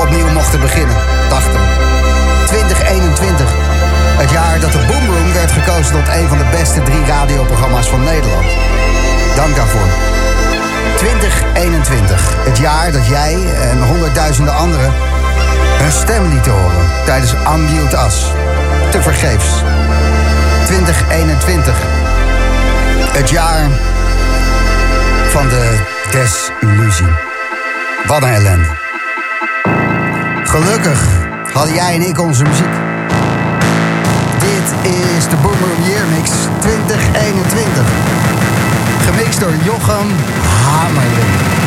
Opnieuw mochten beginnen, dachten we. 2021, het jaar dat de Boomroom werd gekozen tot een van de beste drie radioprogramma's van Nederland. Dank daarvoor. 2021, het jaar dat jij en honderdduizenden anderen hun stem lieten horen tijdens Unmute As. Te vergeefs. 2021, het jaar van de desillusie. Wat een ellende. Gelukkig hadden jij en ik onze muziek. Dit is de Boomer Year Mix 2021. Gemixt door Jochem Hamerling.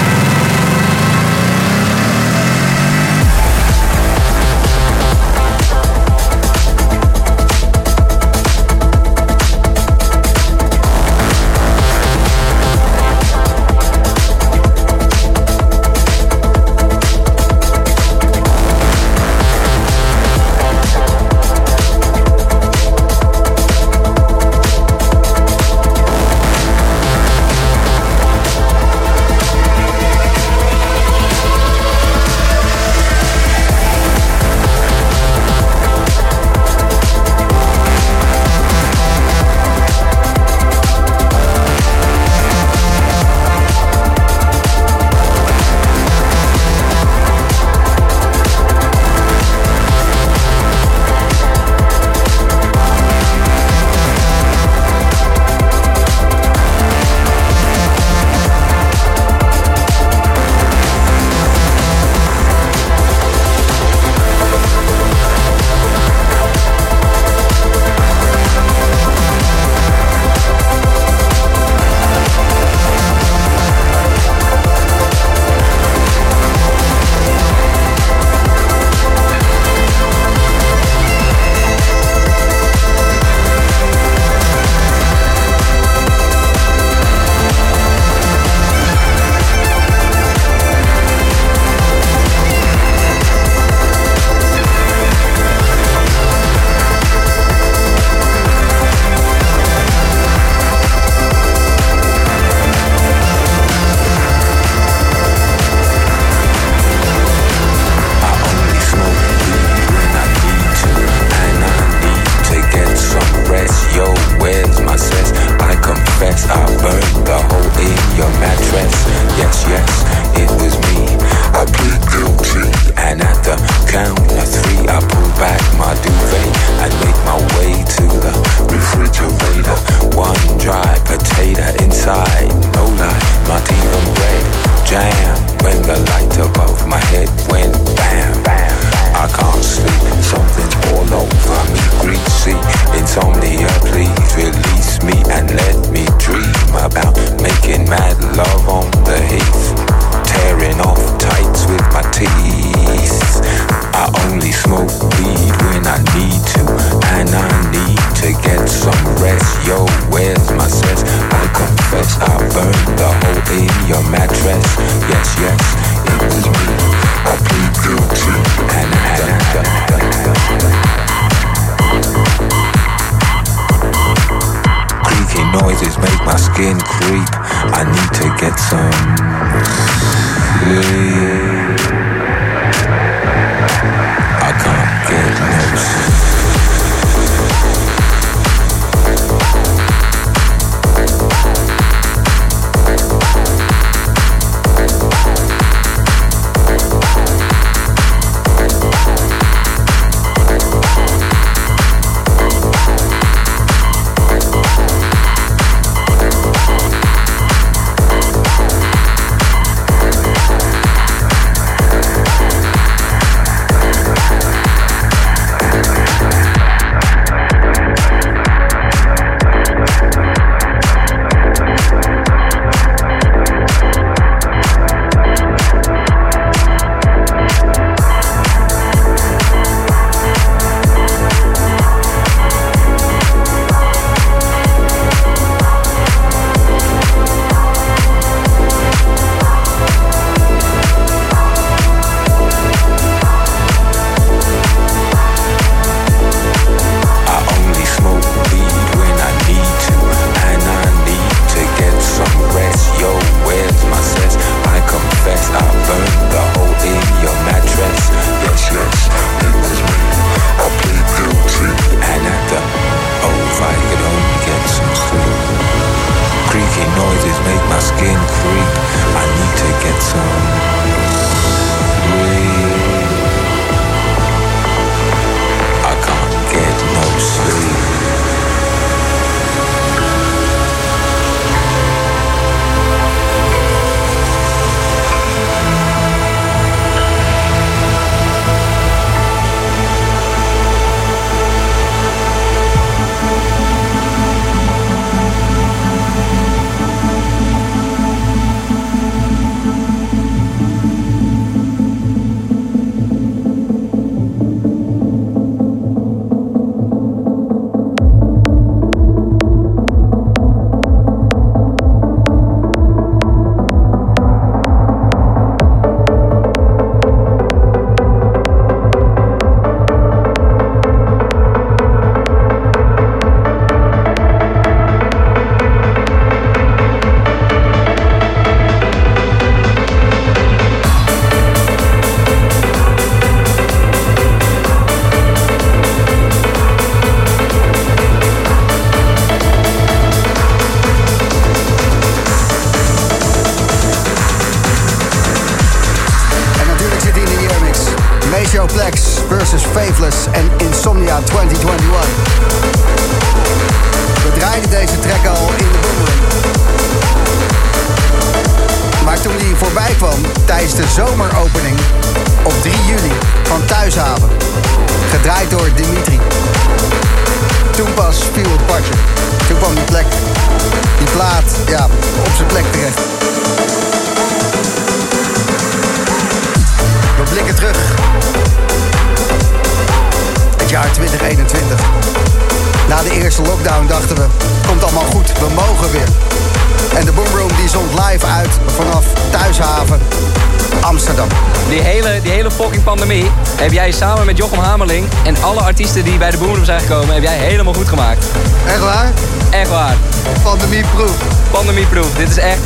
Heb jij samen met Jochem Hamerling en alle artiesten die bij de Boomroom zijn gekomen, heb jij helemaal goed gemaakt. Echt waar? Echt waar. Pandemieproof. Pandemieproof. Dit is echt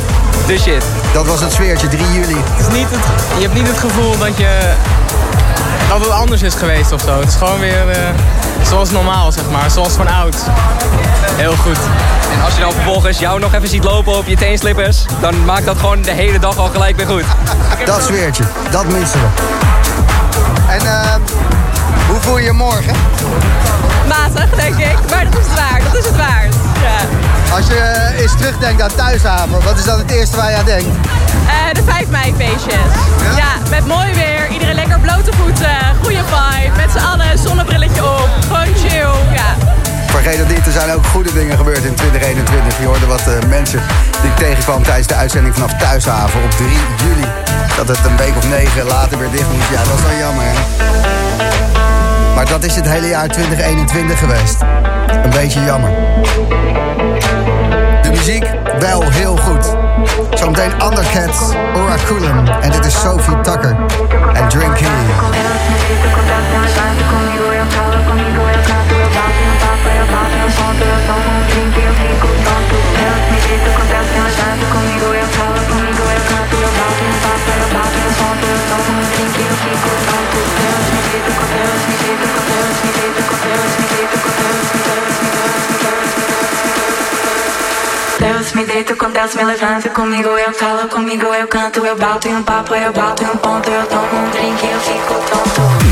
de shit. Dat was het sfeertje 3 juli. Het is niet het, je hebt niet het gevoel dat je dat het anders is geweest of zo. Het is gewoon weer eh, zoals normaal, zeg maar. Zoals van oud. Heel goed. En als je dan vervolgens jou nog even ziet lopen op je teenslippers, dan maakt dat gewoon de hele dag al gelijk weer goed. Dat sfeertje, dat missen we. En eh, hoe voel je je morgen? Matig, denk ik. Maar dat is het waard. Dat is het waard. Ja. Als je eh, eens terugdenkt aan Thuishaven, wat is dan het eerste waar je aan denkt? Eh, de 5 mei feestjes. Ja? met mooi weer. Iedereen lekker blote voeten. Goede vibe. Met z'n allen, zonnebrilletje op. Gewoon chill. Ja. Vergeet het niet, er zijn ook goede dingen gebeurd in 2021. Je hoorde wat eh, mensen die ik tegenkwam tijdens de uitzending vanaf Thuishaven op 3 juli. Dat het een week of negen later weer dicht moest. Ja, dat is wel jammer, hè? Maar dat is het hele jaar 2021 geweest. Een beetje jammer. De muziek wel heel goed. Zometeen Undercats, Oraculum. En dit is Sophie Tucker en Drink Healing. Deus me levanta comigo Eu falo comigo, eu canto, eu bato em um papo Eu bato em um ponto, eu tomo um drink Eu fico tonto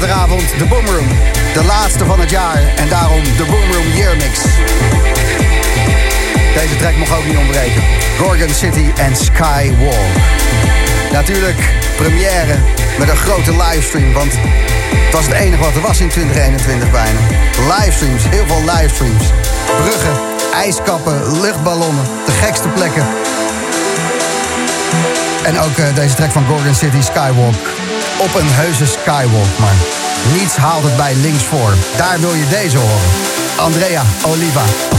zaterdagavond de Boomroom. De laatste van het jaar en daarom de Boomroom Year Mix. Deze track mocht ook niet ontbreken. Gorgon City en Skywalk. Natuurlijk première met een grote livestream, want het was het enige wat er was in 2021 bijna. Livestreams, heel veel livestreams. Bruggen, ijskappen, luchtballonnen, de gekste plekken. En ook eh, deze track van Gorgon City Skywalk. Op een heuse Skywalk, maar niets haalt het bij links voor. Daar wil je deze horen. Andrea Oliva.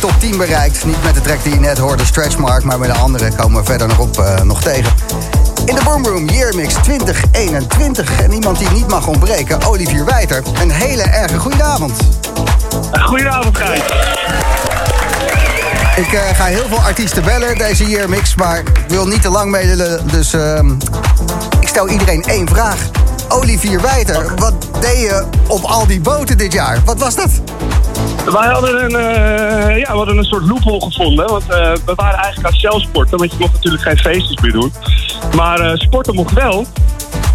Top 10 bereikt. Niet met de track die je net hoorde, Stretchmark, maar met de andere komen we verder nog op eh, nog tegen. In de Boom Room Year Mix 2021. En iemand die niet mag ontbreken, Olivier Wijter. Een hele erge goede avond. Goedenavond, Gijs. Ik eh, ga heel veel artiesten bellen deze Year Mix, maar ik wil niet te lang meedelen. Dus ehm, ik stel iedereen één vraag. Olivier Wijter, wat deed je op al die boten dit jaar? Wat was dat? Wij hadden een, eh, ja, we hadden een soort loophole gevonden. Want eh, we waren eigenlijk aan het zelf sporten. Want je mocht natuurlijk geen feestjes meer doen. Maar eh, sporten mocht wel.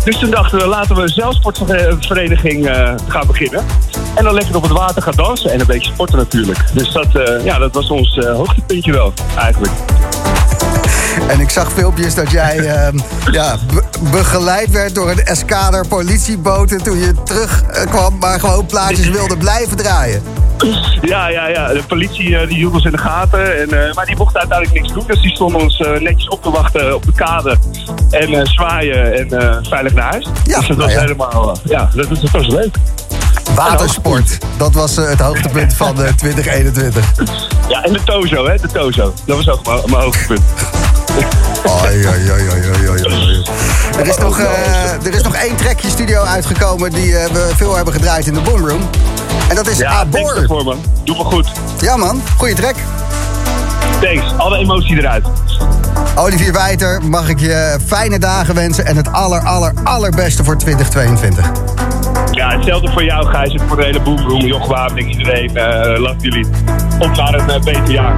Dus toen dachten we, laten we een zelfsportvereniging gaan beginnen. En dan lekker op het water gaan dansen en een beetje sporten natuurlijk. Dus dat, ja, dat was ons hoogtepuntje wel, eigenlijk. En ik zag filmpjes dat jij ehm, ja, be- begeleid werd door een eskader politieboten toen je terugkwam, maar gewoon plaatjes wilde blijven draaien. Ja, ja, ja. De politie eh, die hield ons in de gaten. En, eh, maar die mochten uiteindelijk niks doen. Dus die stonden ons eh, netjes op te wachten op de kade. En zwaaien en veilig naar huis. Ja, dus dat nou was ja. helemaal... ja, dat, dat, dat was leuk. Watersport, dat was het hoogtepunt van eh, 2021. Ja, en de Tozo, hè, de Tozo. Dat was ook mijn hoogtepunt. Oei, oei, oei. Er is, nog, eh, er is nog één trackje studio uitgekomen die eh, we veel hebben gedraaid in de Boomroom. En dat is Ja, thanks Abor. daarvoor, man. Doe me goed. Ja man, goeie track. Thanks. Alle emotie eruit. Olivier Wijter, mag ik je fijne dagen wensen en het aller, aller, allerbeste voor 2022. Ja, hetzelfde voor jou, Gijs. En voor de hele boomroom. Joch Wapening, iedereen. love jullie. Op naar een eh, beter jaar.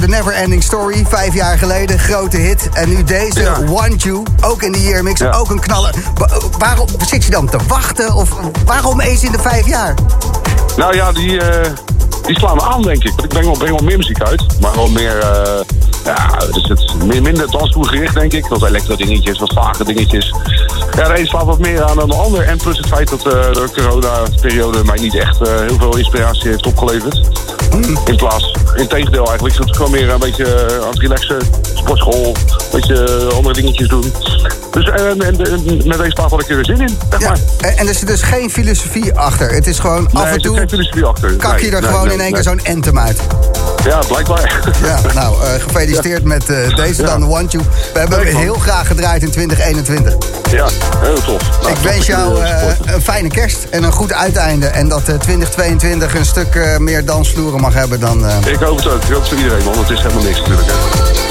The Never Ending Story, vijf jaar geleden, grote hit. En nu deze, Ja. Want You, ook in de Year Mix, Ja. ook een knaller. Wa- waarom zit je dan te wachten? Of waarom eens in de vijf jaar? Nou ja, die, eh, die slaan me aan, denk ik. Ik breng wel, breng wel meer muziek uit. Maar wel meer, eh, ja, dus het mi- minder dansvoergericht, denk ik. Wat elektro-dingetjes, wat vage dingetjes. Ja, de een slaat wat meer aan dan de ander. En plus het feit dat eh, de corona-periode mij niet echt eh, heel veel inspiratie heeft opgeleverd. In plaats, in tegendeel eigenlijk. Ik gewoon meer een beetje eh, aan het relaxen. Sportschool, beetje eh, andere dingetjes doen. Dus eh, en, en, met deze plaat had ik er weer zin in, zeg Ja. maar. En, en er zit dus geen filosofie achter. Het is gewoon af en er zit toe filosofie achter. kak je Nee, er nee, gewoon in één keer zo'n anthem uit. Ja, blijkbaar. Ja, nou, eh, gefeliciteerd met eh, deze Ja. dan, Want You. We hebben hem heel graag gedraaid in 2021. Ja, heel tof. Nou, Ik tof wens jou een fijne kerst en een goed uiteinde. En dat eh, 2022 een stuk meer dansvloeren mag hebben dan... Ik hoop het ook. Ik hoop het voor iedereen, want het is helemaal niks natuurlijk. Hè.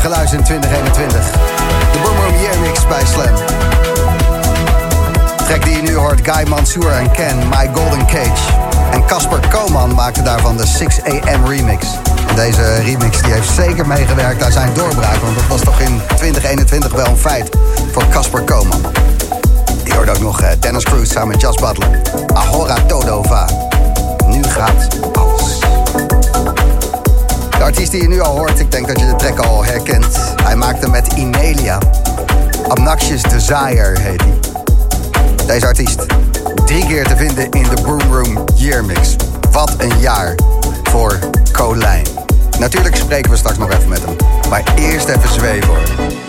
2021. De Boomroom Year Mix bij Slam. Track die je nu hoort, Guy Mansour en Ken, My Golden Cage. En Casper Koman maakte daarvan de 6 AM remix. Deze remix die heeft zeker meegewerkt aan zijn doorbraak, want dat was toch in 2021 wel een feit voor Casper Koman. Die hoorde ook nog eh, Dennis Cruz samen met Just Butler. Ahora todo va. Nu gaat. De artiest die je nu al hoort, ik denk dat je de track al herkent. Hij maakte met Inelia. Obnoxious Desire heet hij. Deze artiest, drie keer te vinden in de Boom Room Year Mix. Wat een jaar voor Colijn. Natuurlijk spreken we straks nog even met hem. Maar eerst even zweven hoor.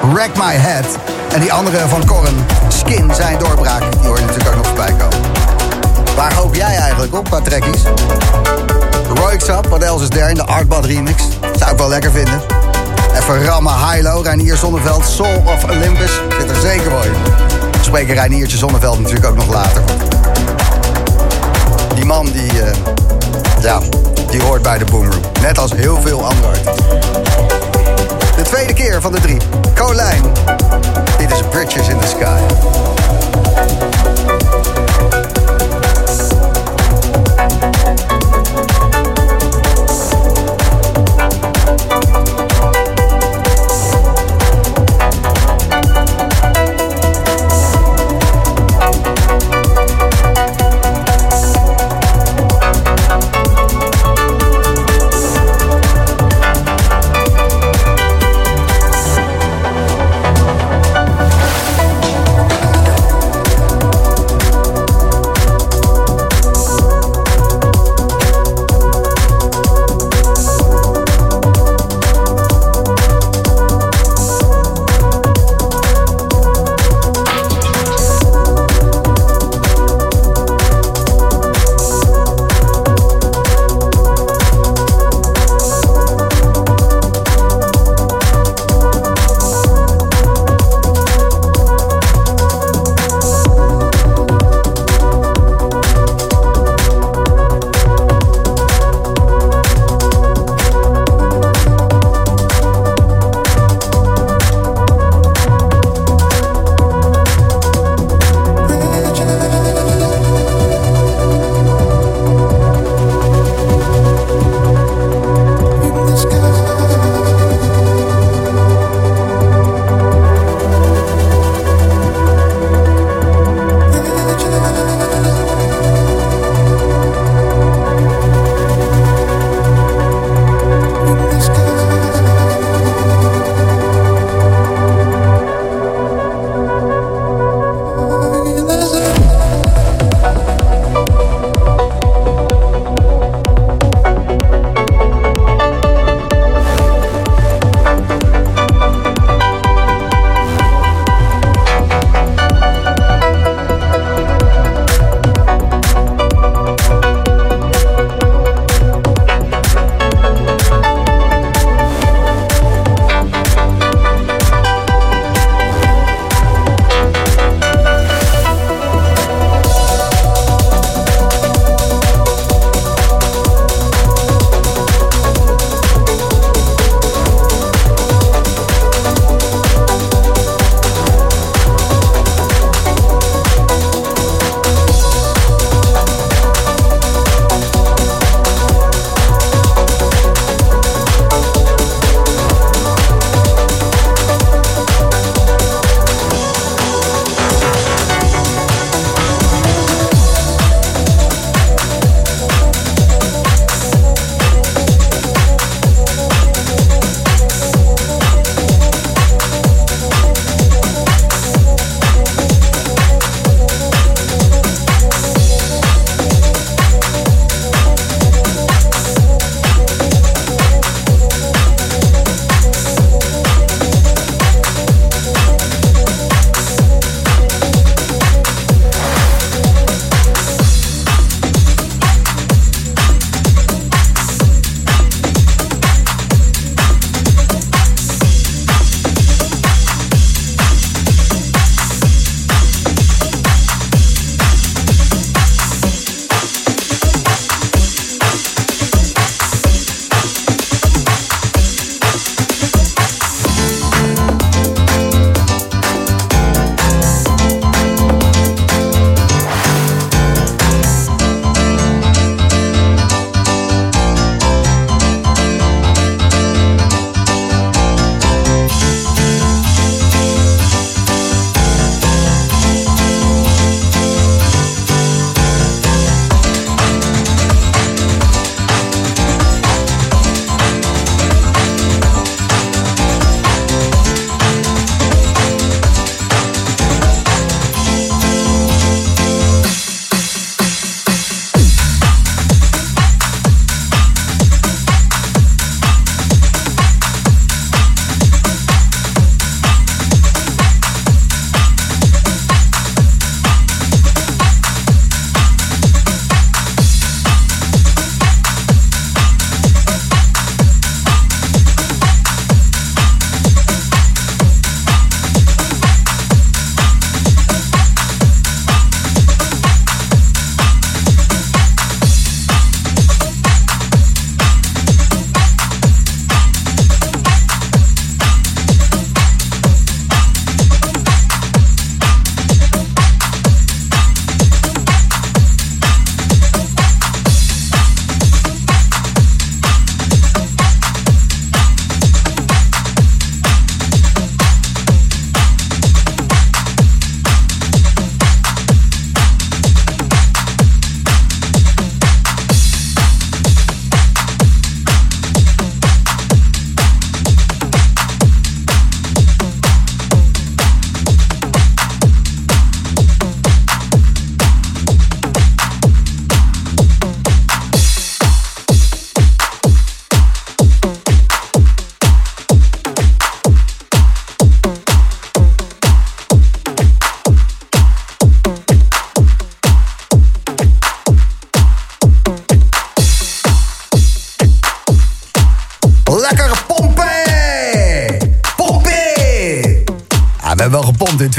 Wreck My Head. En die andere van Corren, Skin, zijn doorbraak. Die hoor je natuurlijk ook nog voorbij komen. Waar hoop jij eigenlijk op qua trekkies? Roy Up, wat else is there in de Artbad remix. Zou ik wel lekker vinden. Even rammen, Hilo, Reinier Zonneveld, Soul of Olympus. Zit er zeker wel in. We spreken Reiniertje Zonneveld natuurlijk ook nog later. Die man die, eh, ja, die hoort bij de Boomroom. Net als heel veel andere artiesten. De tweede keer van de drie. Colijn. Dit is Bridges in the Sky.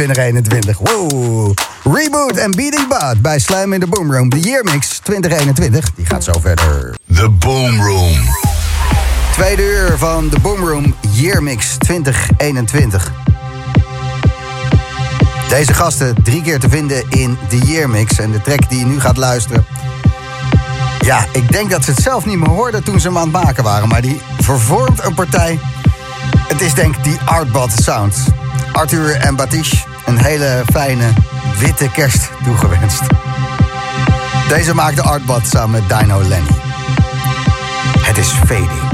2021. Wow. Reboot en Beating Bud bij Slam in the Boom Room. De Year Mix 2021, die gaat zo verder. The Boom Room. Tweede uur van de Boom Room Year Mix 2021. Deze gasten drie keer te vinden in de Year Mix. En de track die je nu gaat luisteren... Ja, ik denk dat ze het zelf niet meer hoorden toen ze hem aan het maken waren. Maar die vervormt een partij. Het is denk ik die Artbot Sound. Arthur en Batish, hele fijne witte kerst toegewenst. Deze maakte Artbot samen met Dino Lenny. Het is fading.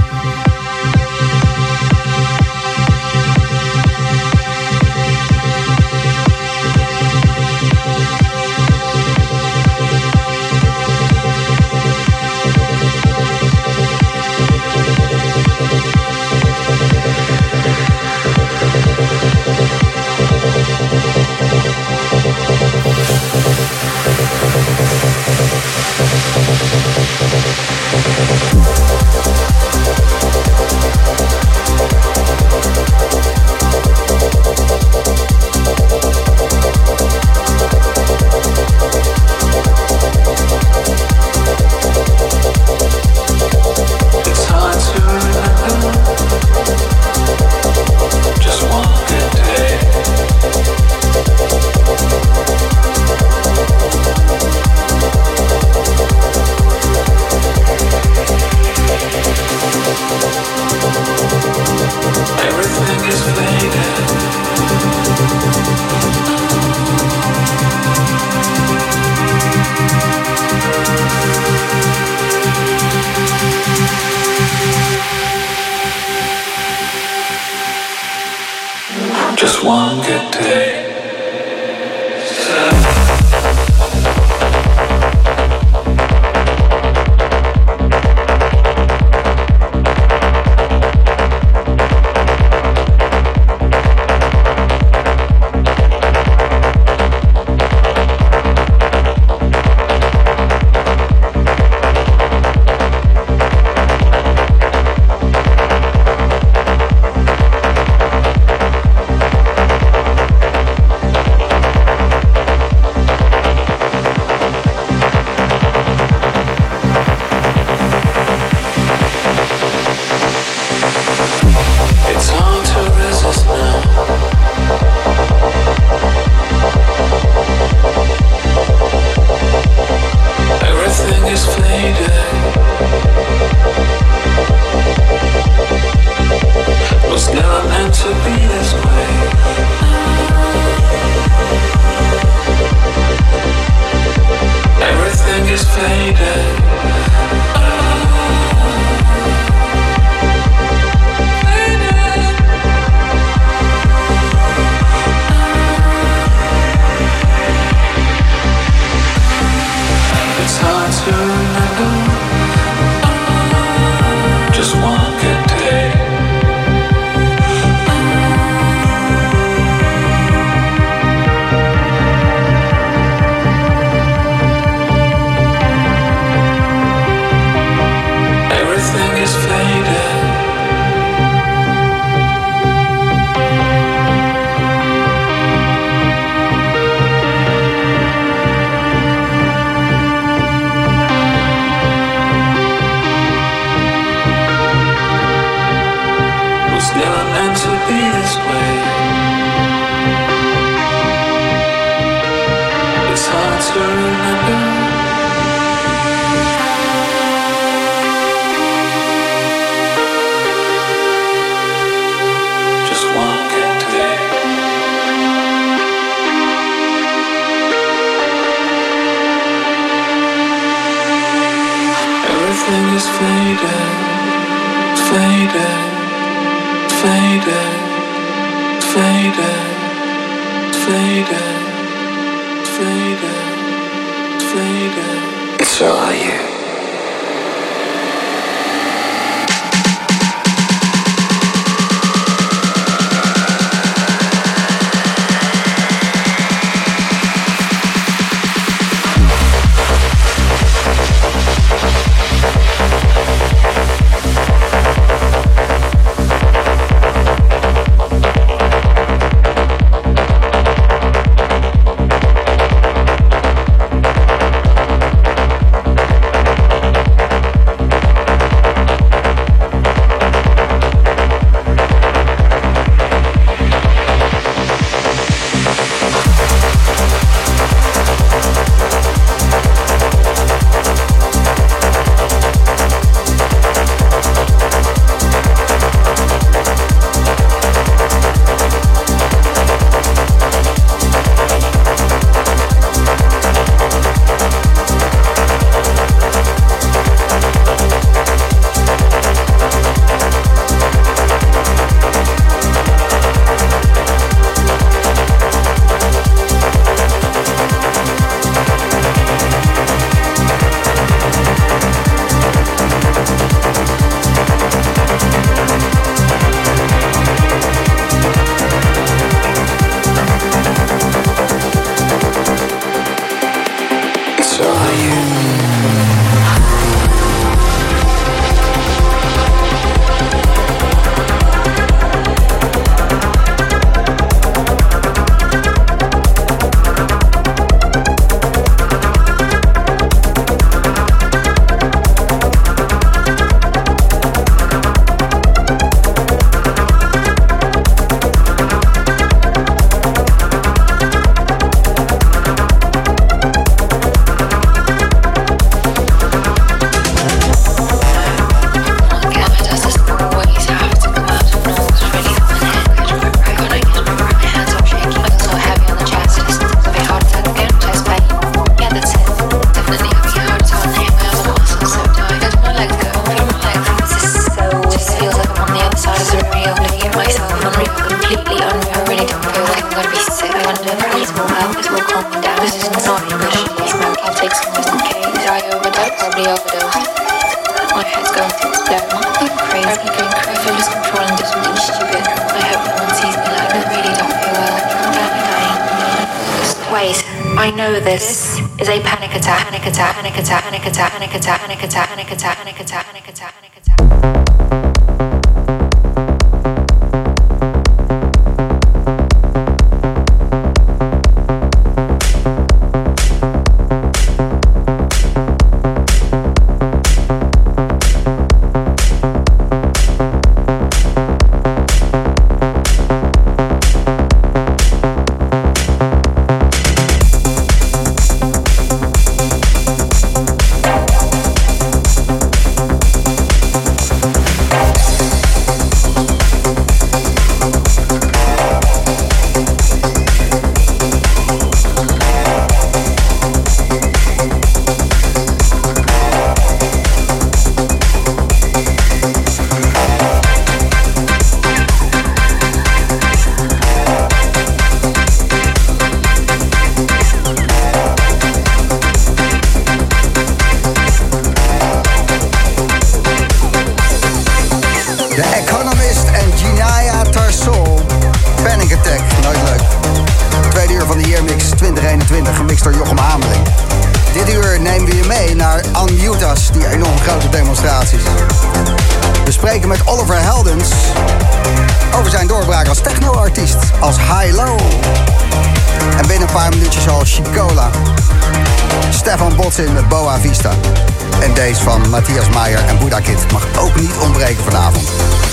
Days van Matthias Meijer en Buddha Kid mag ook niet ontbreken vanavond.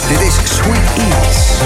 Dit is Sweet Eats.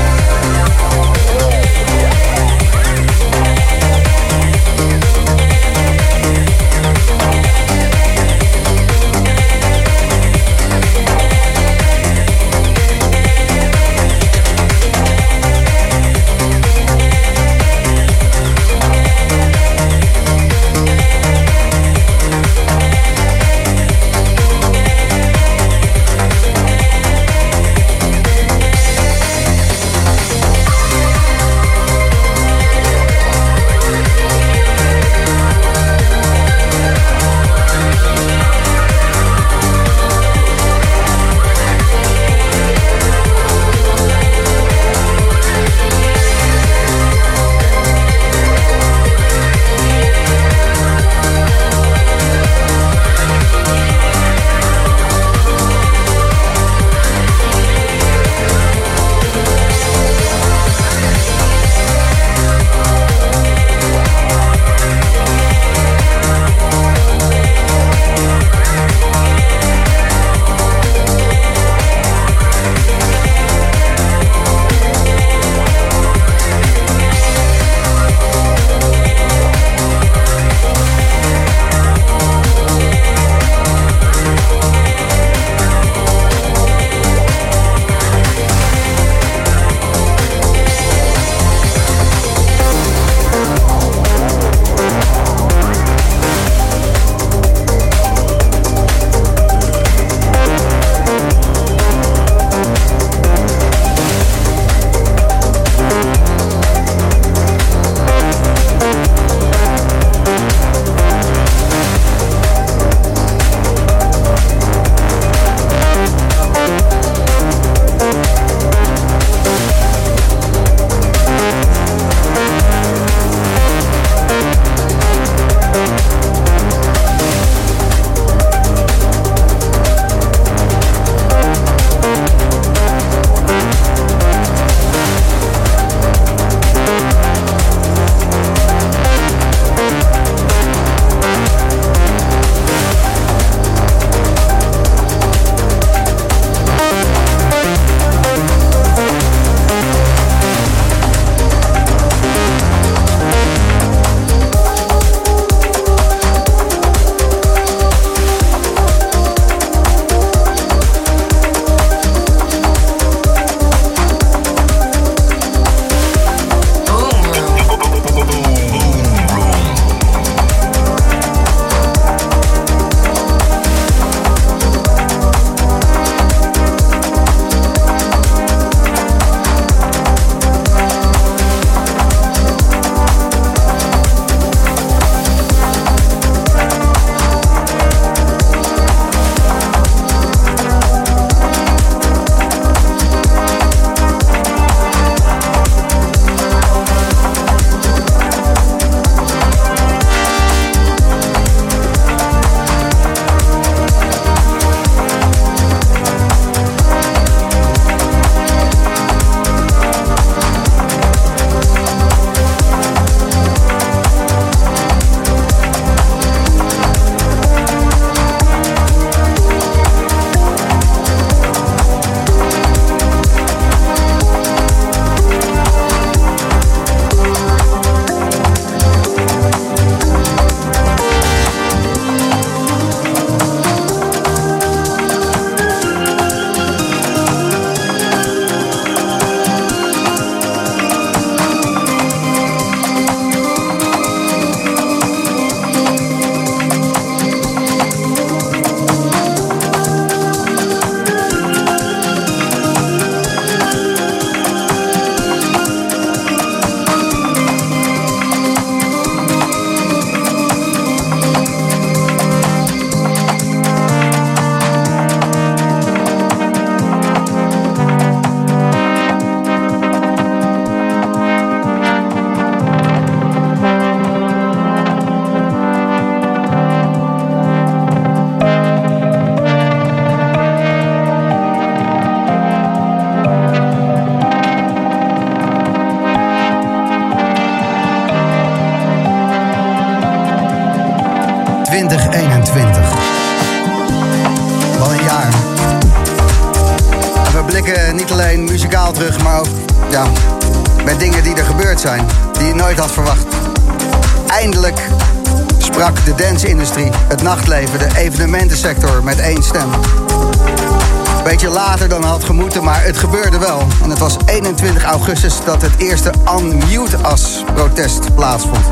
Augustus dat het eerste Unmute As protest plaatsvond.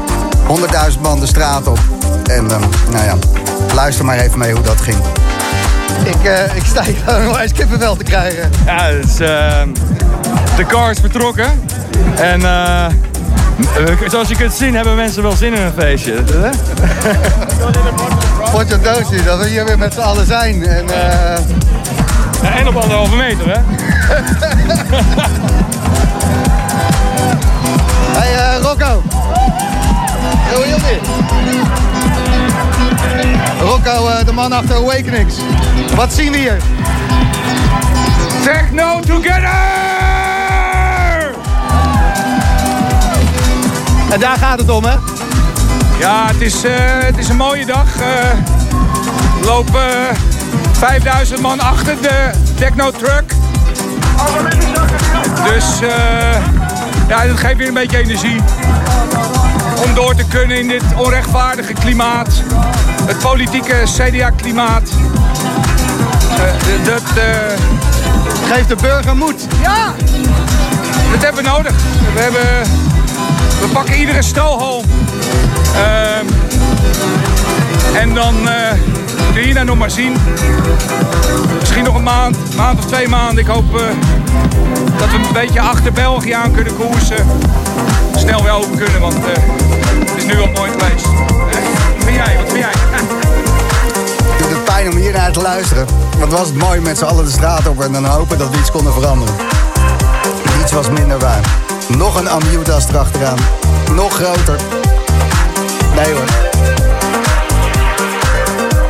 100.000 man de straat op. En ehm, nou ja, luister maar even mee hoe dat ging. Ik, eh, ik sta hier gewoon onwijs kippenvel te krijgen. Ja, dus, de car is vertrokken. En eh, zoals je kunt zien hebben mensen wel zin in een feestje. hè? Potje doosje, dat we hier weer met z'n allen zijn. En, eh, Ja, en op anderhalve meter, hè? Hey eh, Rocco. Hoe is het? Rocco, eh, de man achter Awakenings. Wat zien we hier? Techno together! En daar gaat het om, hè? Ja, het is, eh, het is een mooie dag. Eh, er lopen eh, 5000 man achter de techno truck. Dus eh, ja, dat geeft weer een beetje energie. Om door te kunnen in dit onrechtvaardige klimaat. Het politieke CDA-klimaat. Eh, dat Geeft de burger moed. Ja! Dat hebben we nodig. We, hebben, we pakken iedere strohalm. Ehm, en dan eh kun je hier nou nog maar zien. Misschien nog een maand, maand of twee maanden. Ik hoop eh, dat we een beetje achter België aan kunnen koersen. Snel weer open kunnen, want eh, het is nu al mooi geweest. Wat vind jij? Wat vind jij? doet het pijn om hier naar te luisteren. Wat was het mooi met z'n allen de straat op en dan hopen dat we iets konden veranderen. Iets was minder waar. Nog een Amutas erachteraan. Nog groter. Nee hoor.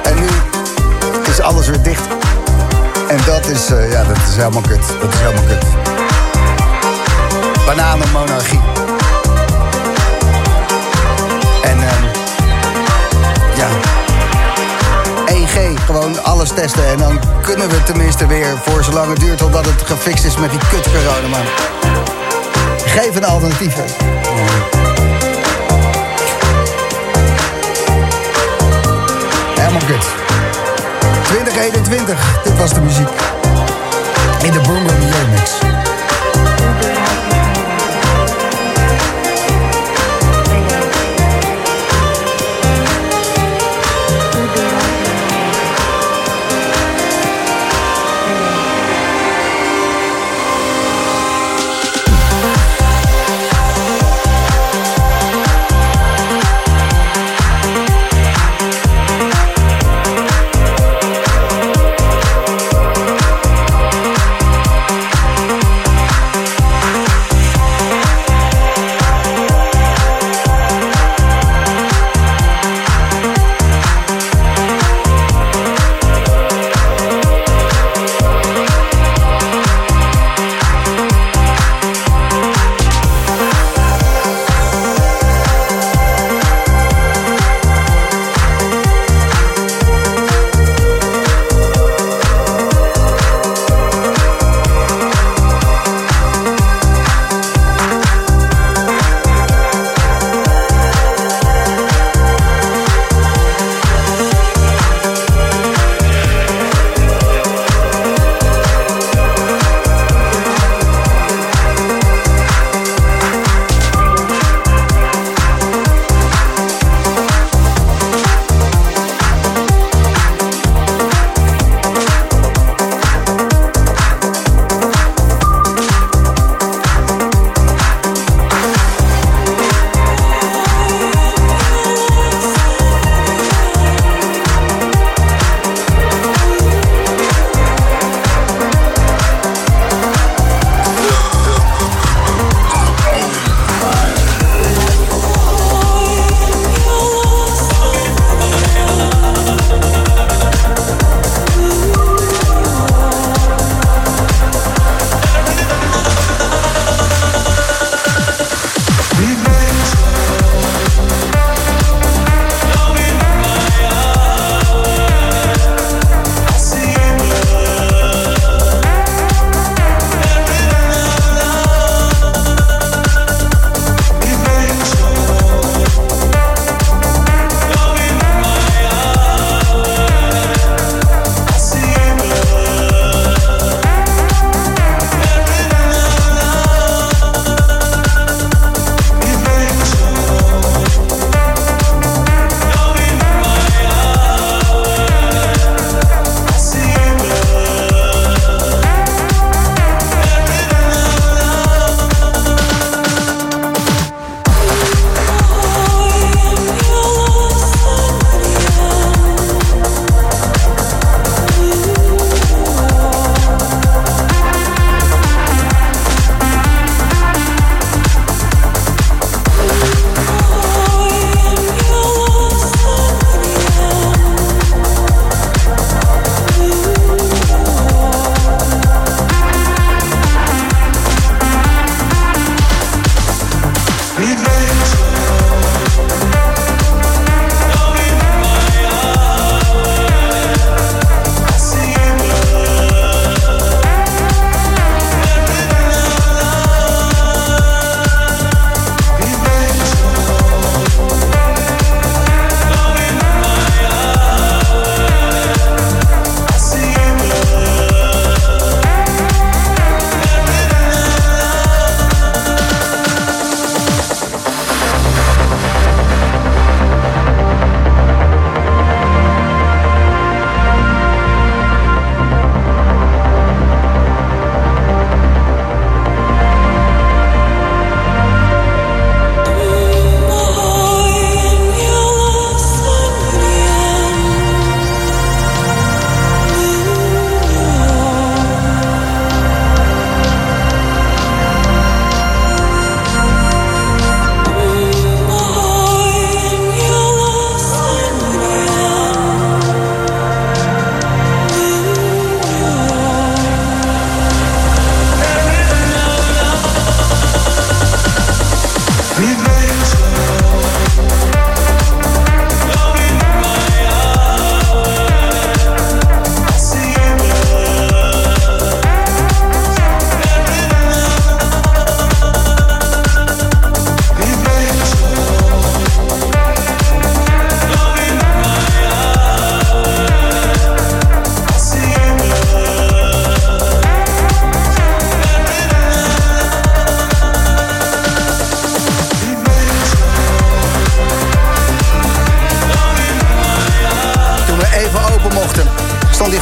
En nu is alles weer dicht. En dat is, eh, ja, dat is helemaal kut. Dat is helemaal kut. Bananenmonarchie. En ehm ja, 1G, gewoon alles testen. En dan kunnen we tenminste weer voor zolang het duurt totdat het gefixt is met die kut corona. Maar geef een alternatief. Helemaal kut. 2021, dit was de muziek. In de Boom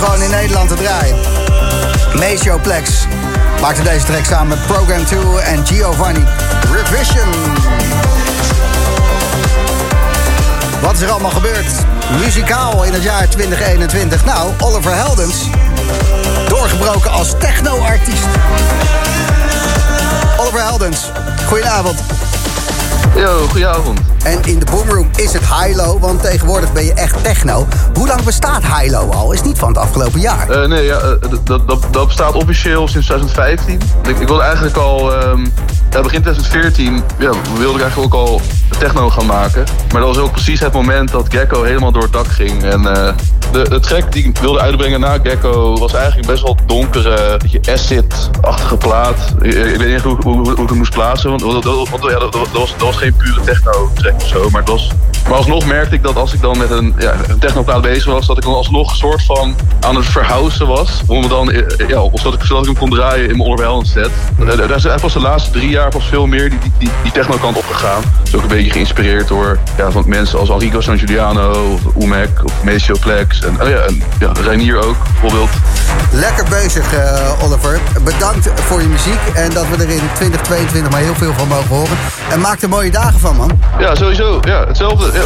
Room Remix. Maceo Plex maakte deze track samen met Program 2 en Giovanni. Revision. Wat is er allemaal gebeurd? Muzikaal in het jaar 2021. Nou, Oliver Heldens. Doorgebroken als techno-artiest. Oliver Heldens, goedenavond. Yo, goedenavond. En in de boomroom is het high-low, want tegenwoordig ben je echt techno. Hoe lang bestaat high-low al? Is niet van het afgelopen jaar. Eh, nee, ja, eh, dat, dat, dat bestaat officieel sinds 2015. Ik, ik wilde eigenlijk al, ehm, ja, begin 2014, ja, wilde ik eigenlijk ook al techno gaan maken. Maar dat was ook precies het moment dat Gecko helemaal door het dak ging. En eh, de, de track die ik wilde uitbrengen na Gecko was eigenlijk best wel donkere, beetje acid-achtige plaat. Ik, ik weet niet hoe, hoe, hoe ik het moest plaatsen, want, dat, was, geen pure techno-track of zo. Maar, was, maar alsnog merkte ik dat als ik dan met een, ja, een bezig was, dat ik dan alsnog een soort van aan het verhuizen was. Om me dan, eh, ja, zodat ik, zodat ik hem kon draaien in mijn Oliver set. Eh, Daar is pas de laatste drie jaar pas veel meer die, die, die, die techno-kant opgegaan. Dus ook een beetje geïnspireerd door ja, van mensen als Enrico San Giuliano, of Umek, of Maceo Plex. En, oh ja, en ja, Reinier ook, bijvoorbeeld. Lekker bezig, eh, Oliver. Bedankt voor je muziek en dat we er in 2022 maar heel veel van mogen horen. En maak er mooie dagen van, man. Ja, sowieso. Ja, hetzelfde. Ja.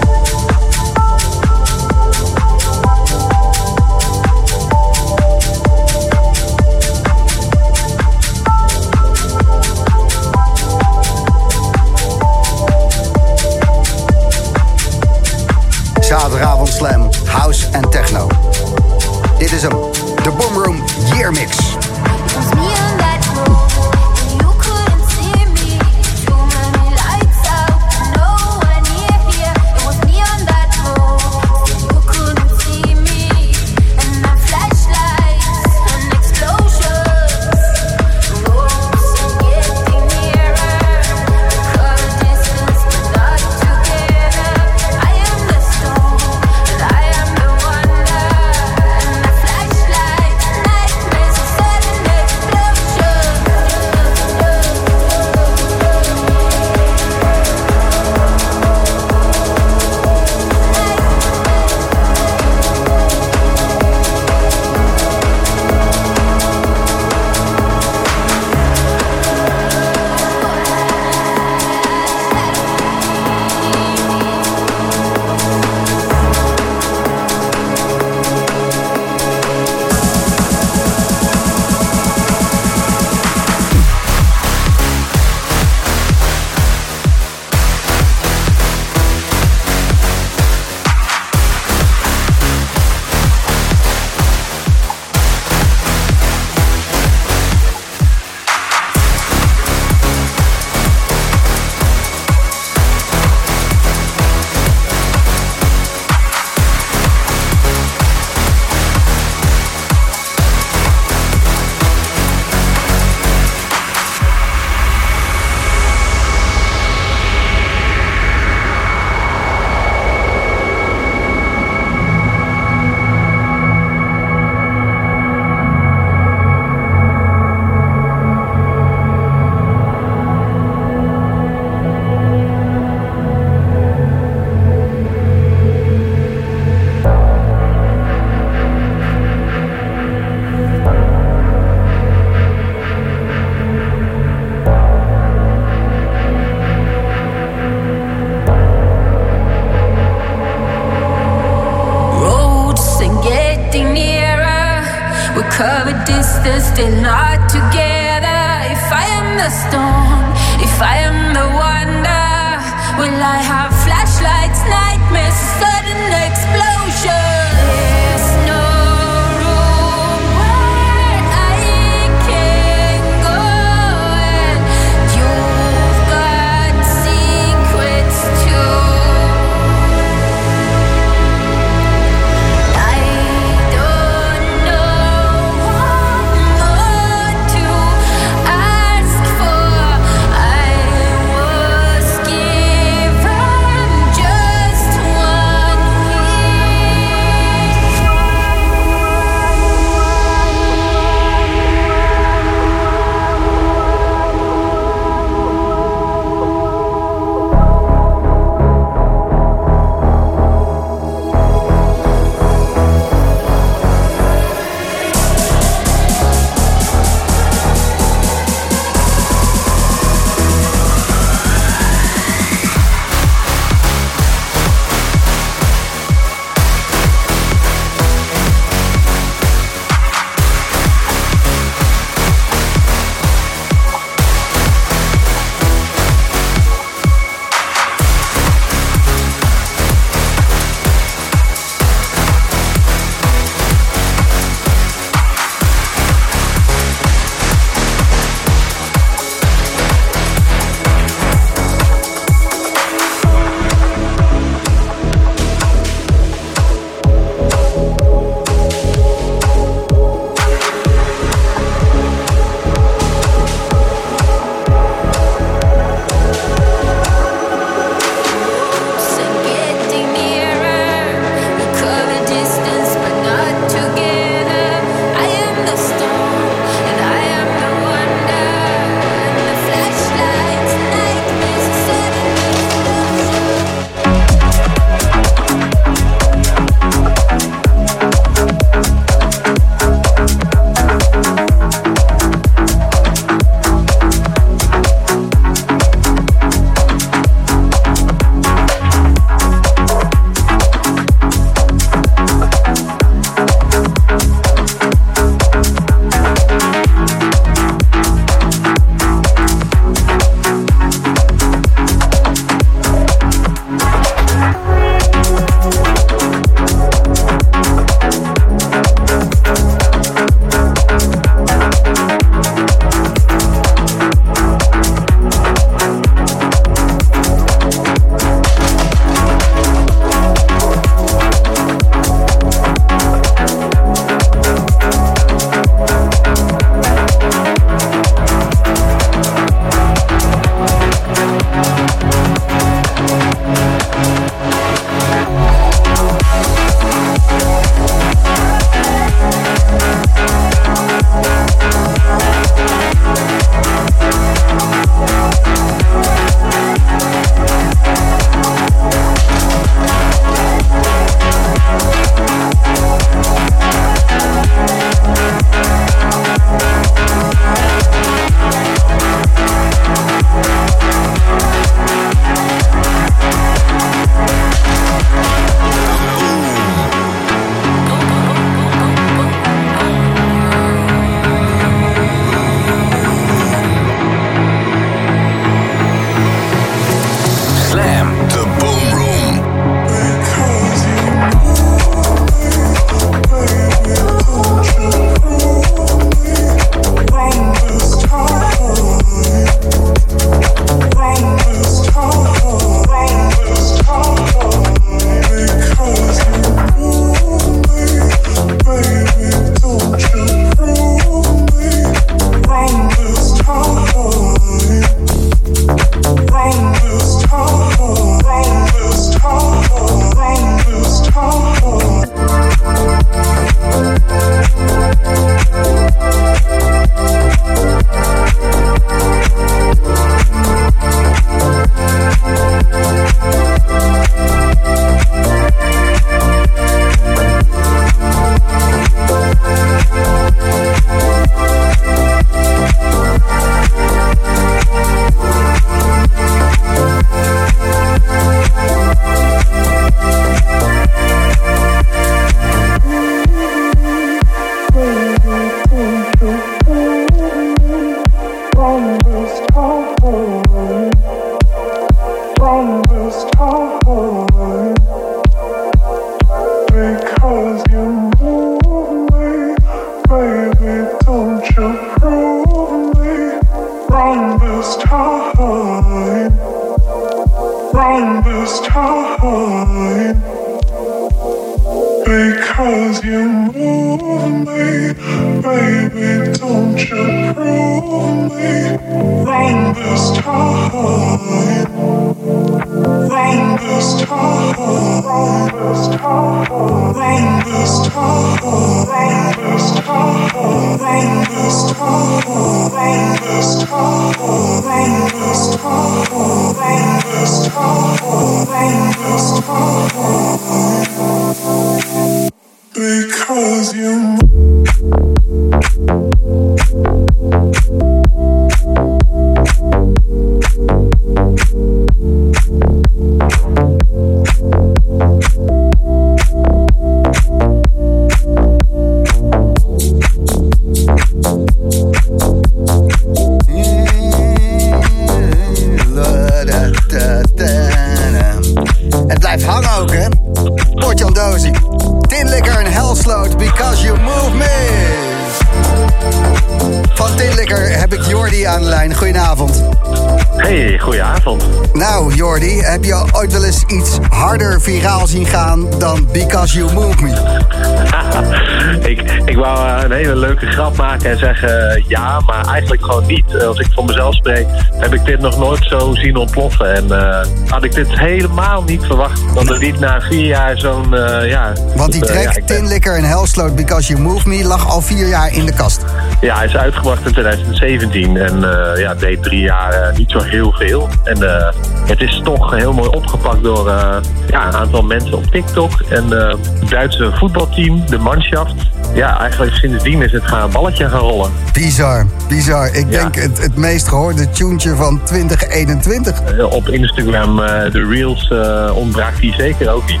Dit nog nooit zo zien ontploffen. En eh, had ik dit helemaal niet verwacht. Dat er niet na vier jaar zo'n, eh, ja... Want die eh, track ja, ik ben- Tinlikker en Hellsloot, Because You Move Me lag al vier jaar in de kast. Ja, hij is uitgebracht in 2017 en eh, ja, deed drie jaar eh, niet zo heel veel. En eh, het is toch heel mooi opgepakt door eh, ja, een aantal mensen op TikTok. En eh, het Duitse voetbalteam, de Mannschaft. Ja, eigenlijk sindsdien is het gaan balletje gaan rollen. Bizar, bizar. Ik denk het, het meest gehoorde tuentje van 2021. Eh, op Instagram, eh, de reels, eh ontbraakt die zeker ook niet.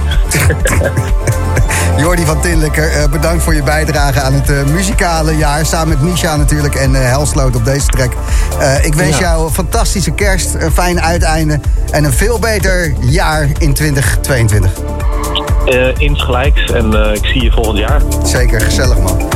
Jordi van Tinlikker, eh, bedankt voor je bijdrage aan het muzikale jaar. Samen met Misha natuurlijk en Helsloot op deze track. Ik wens Ja. jou een fantastische kerst, een fijn uiteinde... en een veel beter jaar in 2022. Eh insgelijks en ik zie je volgend jaar. Zeker, gezellig man.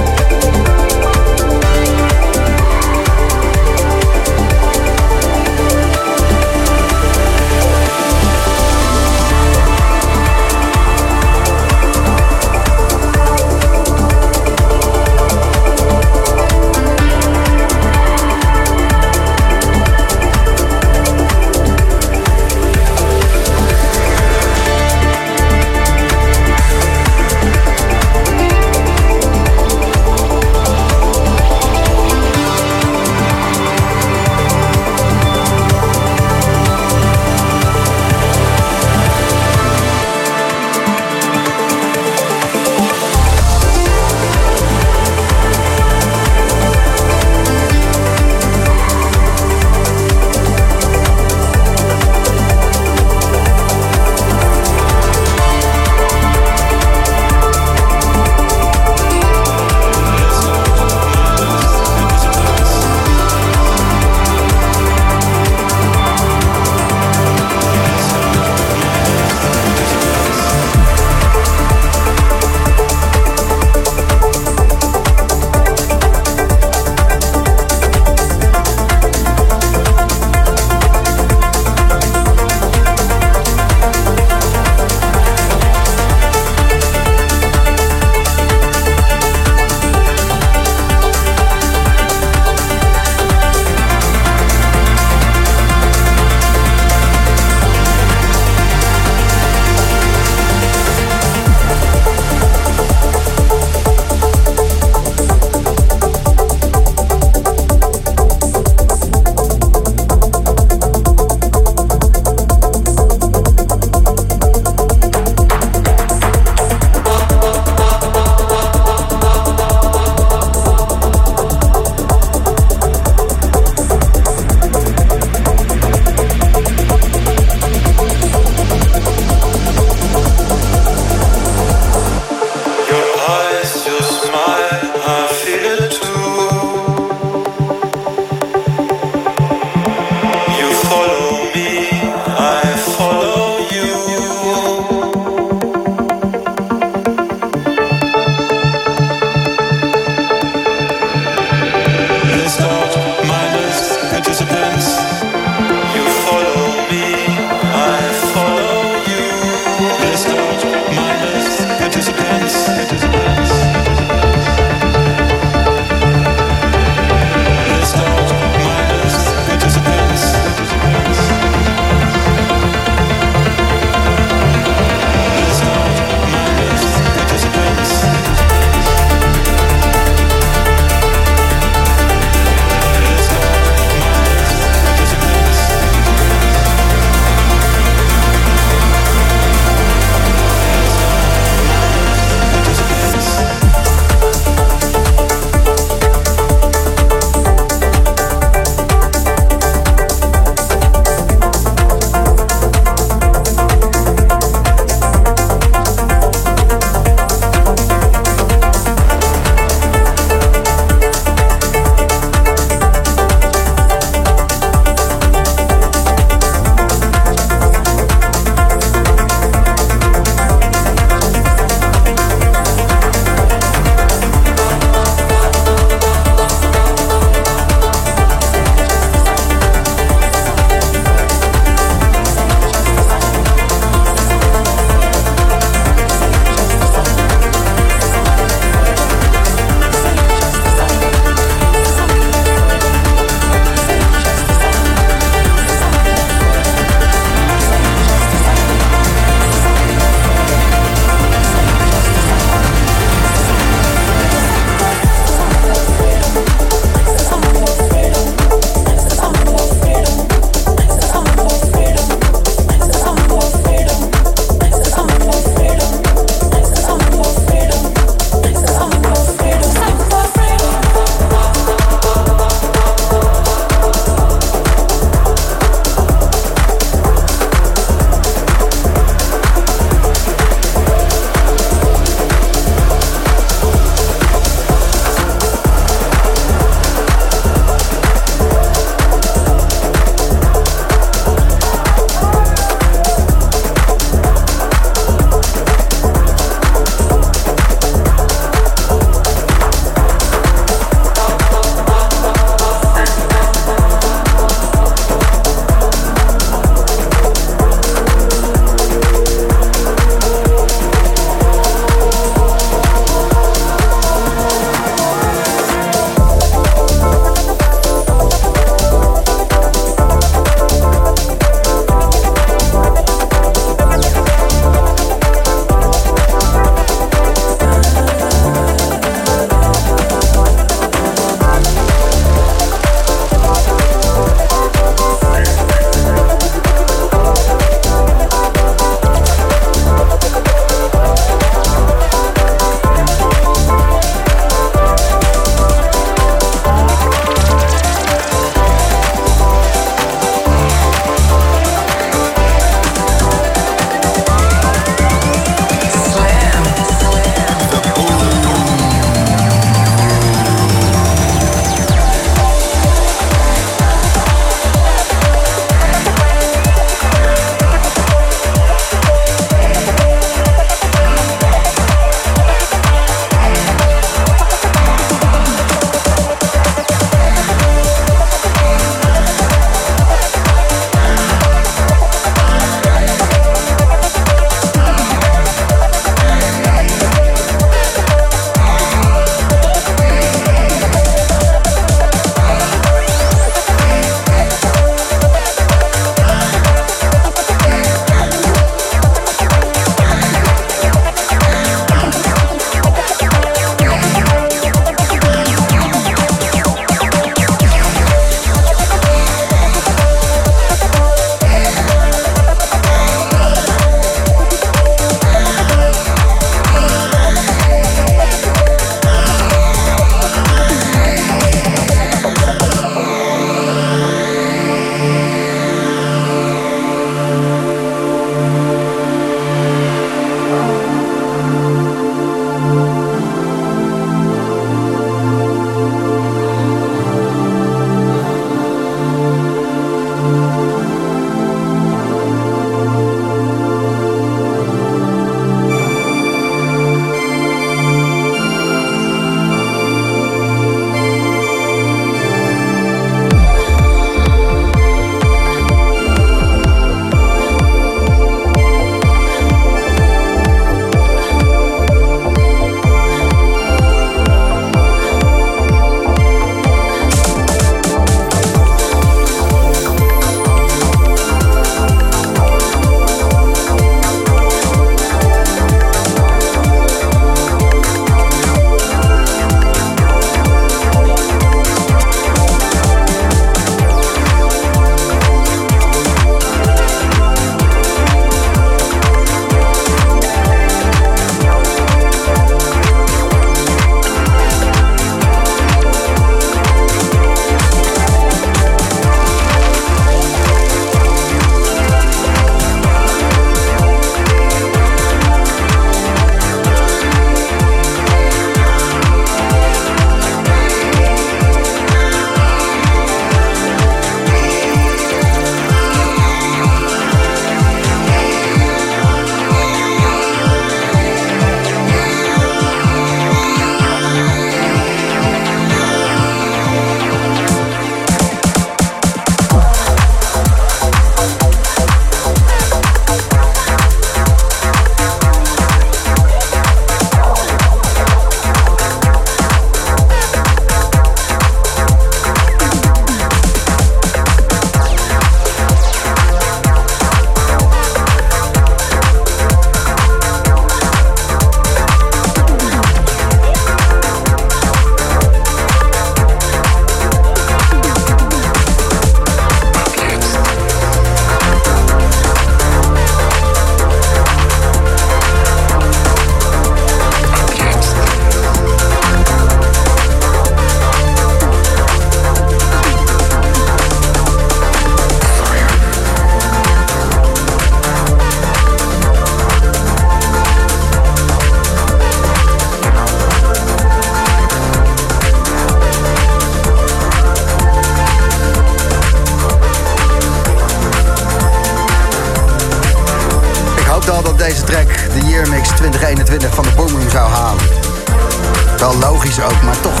Wel logisch ook, maar toch.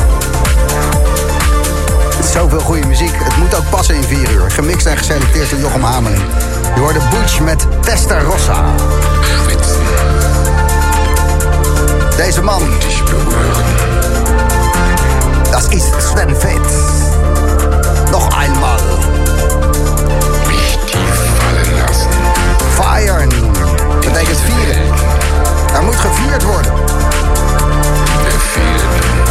Zoveel goede muziek. Het moet ook passen in 4 uur. Gemixt en geselecteerd door Jochem Hameling. Je hoorde Butch met Testarossa. Deze man. Dat is Sven Fett. Nog eenmaal. Fire betekent vieren. Er moet gevierd worden. defeated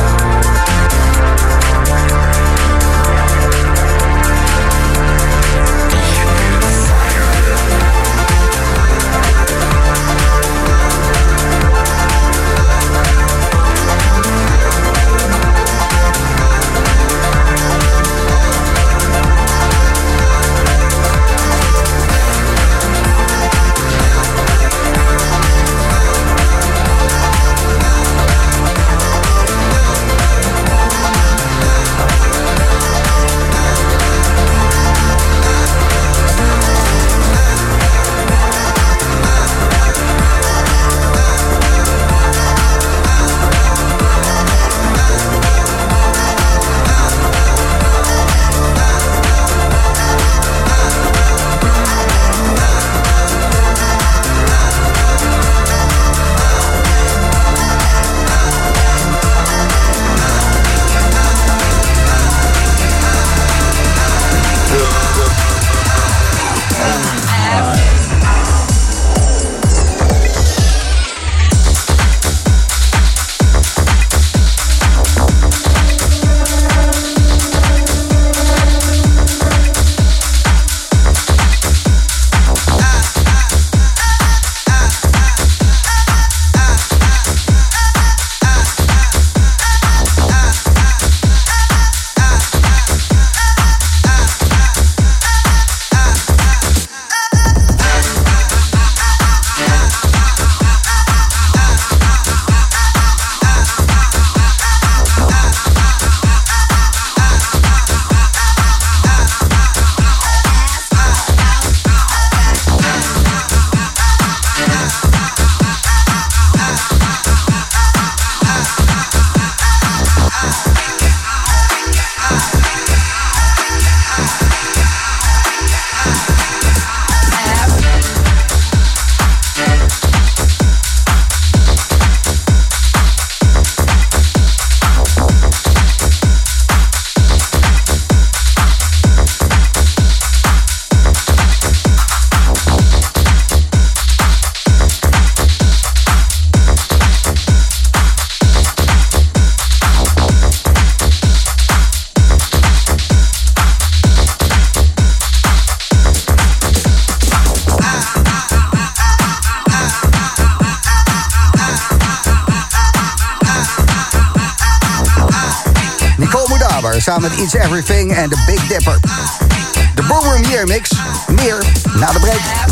met It's Everything en The Big Dipper. De Boomroom Year Mix. Meer na de break.